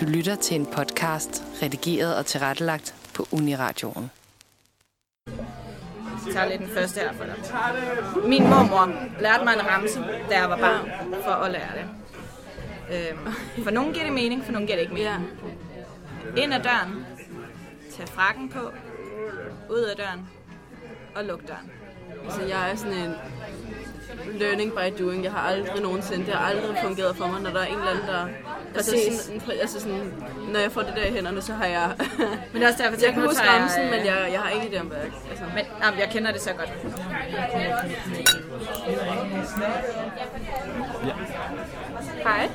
Du lytter til en podcast, redigeret og tilrettelagt på Uniradioen. Jeg tager lidt den første her for dig. Min mormor lærte mig en ramse, da jeg var barn, for at lære det. Øhm, for nogen giver det mening, for nogen giver det ikke mening. Ind ad døren, tag frakken på, ud af døren og luk døren. Altså, jeg er sådan en learning by doing. Jeg har aldrig nogensinde, det har aldrig fungeret for mig, når der er en eller anden, der... Altså, sådan, altså sådan, når jeg får det der i hænderne, så har jeg... Men det er også derfor, jeg kan huske ramsen, øh, men jeg, jeg har ikke idé om, hvad jeg... Altså, Men jamen, jeg kender det så godt. Hej.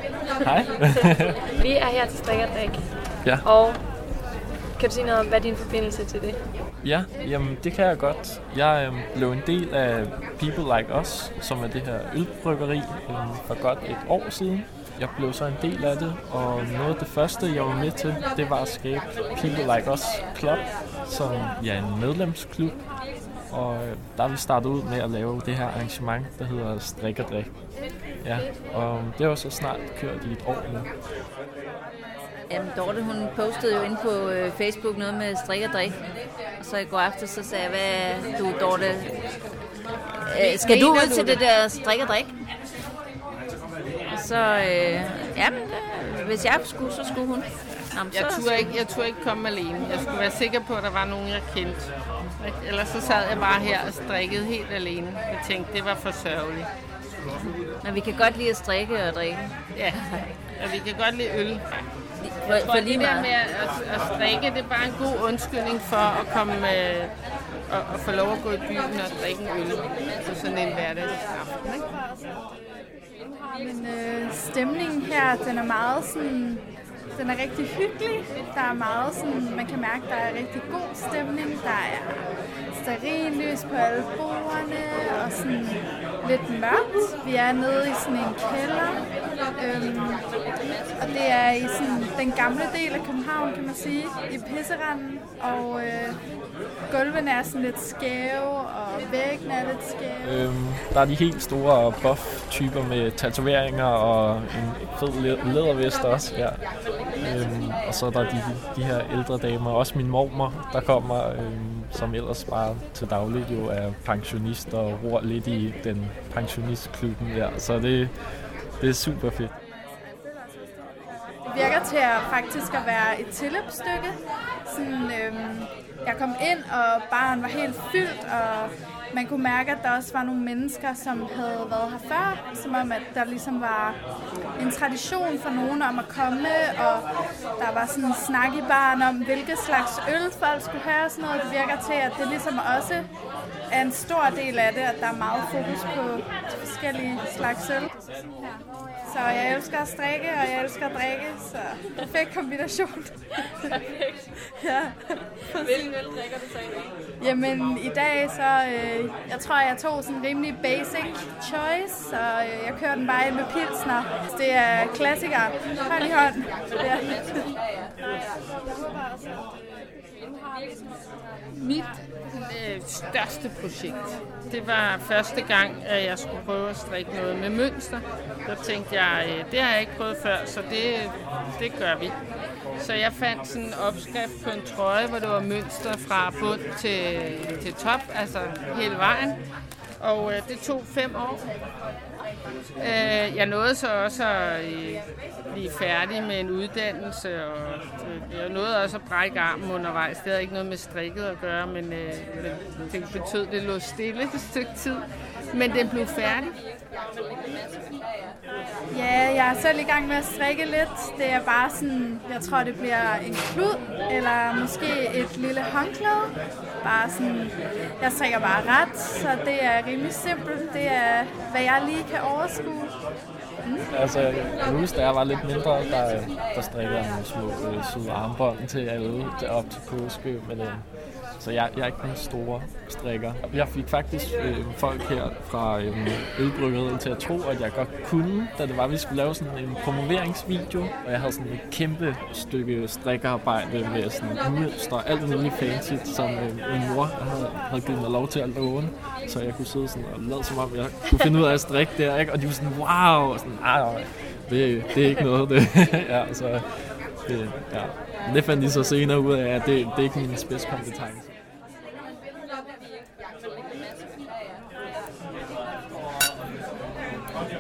Hej. Vi er her til Strikkerdrik. Ja. Og kan du sige noget om, hvad er din forbindelse til det? Ja, jamen det kan jeg godt. Jeg øhm, blev en del af People Like Us, som er det her ølbryggeri øhm, for godt et år siden. Jeg blev så en del af det, og noget af det første, jeg var med til, det var at skabe People Like Us Club, som ja, en medlemsklub. Og øh, der er vi startet ud med at lave det her arrangement, der hedder Strik og Drik. Ja, og det har så snart kørt i et år nu. Jamen, Dorte, hun postede jo ind på øh, Facebook noget med strik og drik. Og så i går aftes, så sagde jeg, hvad du, Dorte, øh, skal du ud du til det? det der strik og drik? Og så, øh, jamen, øh, hvis jeg skulle, så skulle hun. Jamen, Jeg turde, ikke, jeg turde ikke komme alene. Jeg skulle være sikker på, at der var nogen, jeg kendte. Ellers så sad jeg bare her og strikkede helt alene. Jeg tænkte, det var for sørgeligt. Men vi kan godt lide at strikke og drikke. Ja, og vi kan godt lide øl. For, Jeg tror, for lige det der med at, at strikke, det er bare en god undskyldning for at komme øh, og, og få lov at gå i byen og drikke en øl på sådan en hverdagsaften. Men øh, stemningen her, den er meget sådan, den er rigtig hyggelig. Der er meget sådan, man kan mærke, der er rigtig god stemning. Der er stearinlys på alle bordene og sådan lidt mørkt. Vi er nede i sådan en kælder. Øhm, og det er i sådan den gamle del af København, kan man sige, i pisseranden. Og øh, gulvene er sådan lidt skæve, og væggene er lidt skæve. Øhm, der er de helt store buff-typer med tatoveringer og en fed lædervest også Ja. Øhm, og så er der de, de her ældre damer, også min mormor, der kommer, øhm, som ellers bare til dagligt jo er pensionist og ror lidt i den pensionistklubben der. Så det, det er super fedt. Virker til at faktisk at være et tilløbsstykke. Sådan, øhm, jeg kom ind, og baren var helt fyldt, og man kunne mærke, at der også var nogle mennesker, som havde været her før. Som om, at der ligesom var en tradition for nogen om at komme, og der var sådan en snak i baren om, hvilke slags øl folk skulle have og sådan noget. Det virker til, at det ligesom også er en stor del af det, at der er meget fokus på de forskellige slags øl. Så jeg elsker at strikke, og jeg elsker at drikke, så perfekt kombination. ja. Hvilken øl drikker du så i dag? Jamen, i dag så, øh, jeg tror, jeg tog sådan en rimelig basic choice, og øh, jeg kører den bare ind med pilsner. Altså, det er klassiker. hånd i hånd. Ja. Mit øh, største projekt, det var første gang, at jeg skulle prøve at strikke noget med mønster. Der tænkte jeg, øh, det har jeg ikke prøvet før, så det, det gør vi. Så jeg fandt sådan en opskrift på en trøje, hvor det var mønster fra bund til, til top, altså hele vejen. Og øh, det tog fem år. Øh, jeg nåede så også at øh, blive færdig med en uddannelse, og øh, jeg nåede også at brække armen undervejs. Det havde ikke noget med strikket at gøre, men, øh, men det betød, at det lå stille et stykke tid. Men den blev færdig. Ja, jeg er selv i gang med at strikke lidt. Det er bare sådan, jeg tror det bliver en klud, eller måske et lille håndklæde. Bare sådan, jeg strikker bare ret, så det er rimelig simpelt. Det er, hvad jeg lige kan overskue. Mm. Altså, jeg husker, da jeg var lidt mindre, der, der strikker jeg nogle små øh, søde armbånd til alle op til påske. Men, øh, så jeg, jeg er ikke den store strikker. Jeg fik faktisk øh, folk her fra øh, ølbryggeriet til at tro, at jeg godt kunne, da det var, at vi skulle lave sådan en promoveringsvideo. Og jeg havde sådan et kæmpe stykke strikkerarbejde med sådan mønster og alt muligt fancy, som øh, min mor havde, havde givet mig lov til at låne. Så jeg kunne sidde sådan og lade som om, jeg kunne finde ud af at strikke der, ikke? Og de var sådan, wow! Og sådan, nej, nej, det, det er ikke noget, det. ja, så Det, ja. Men det fandt de så senere ud af, at det, det er ikke min spidskompetence.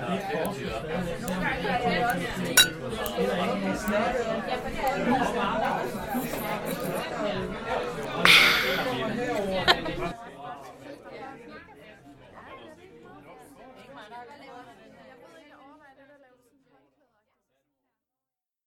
Ja,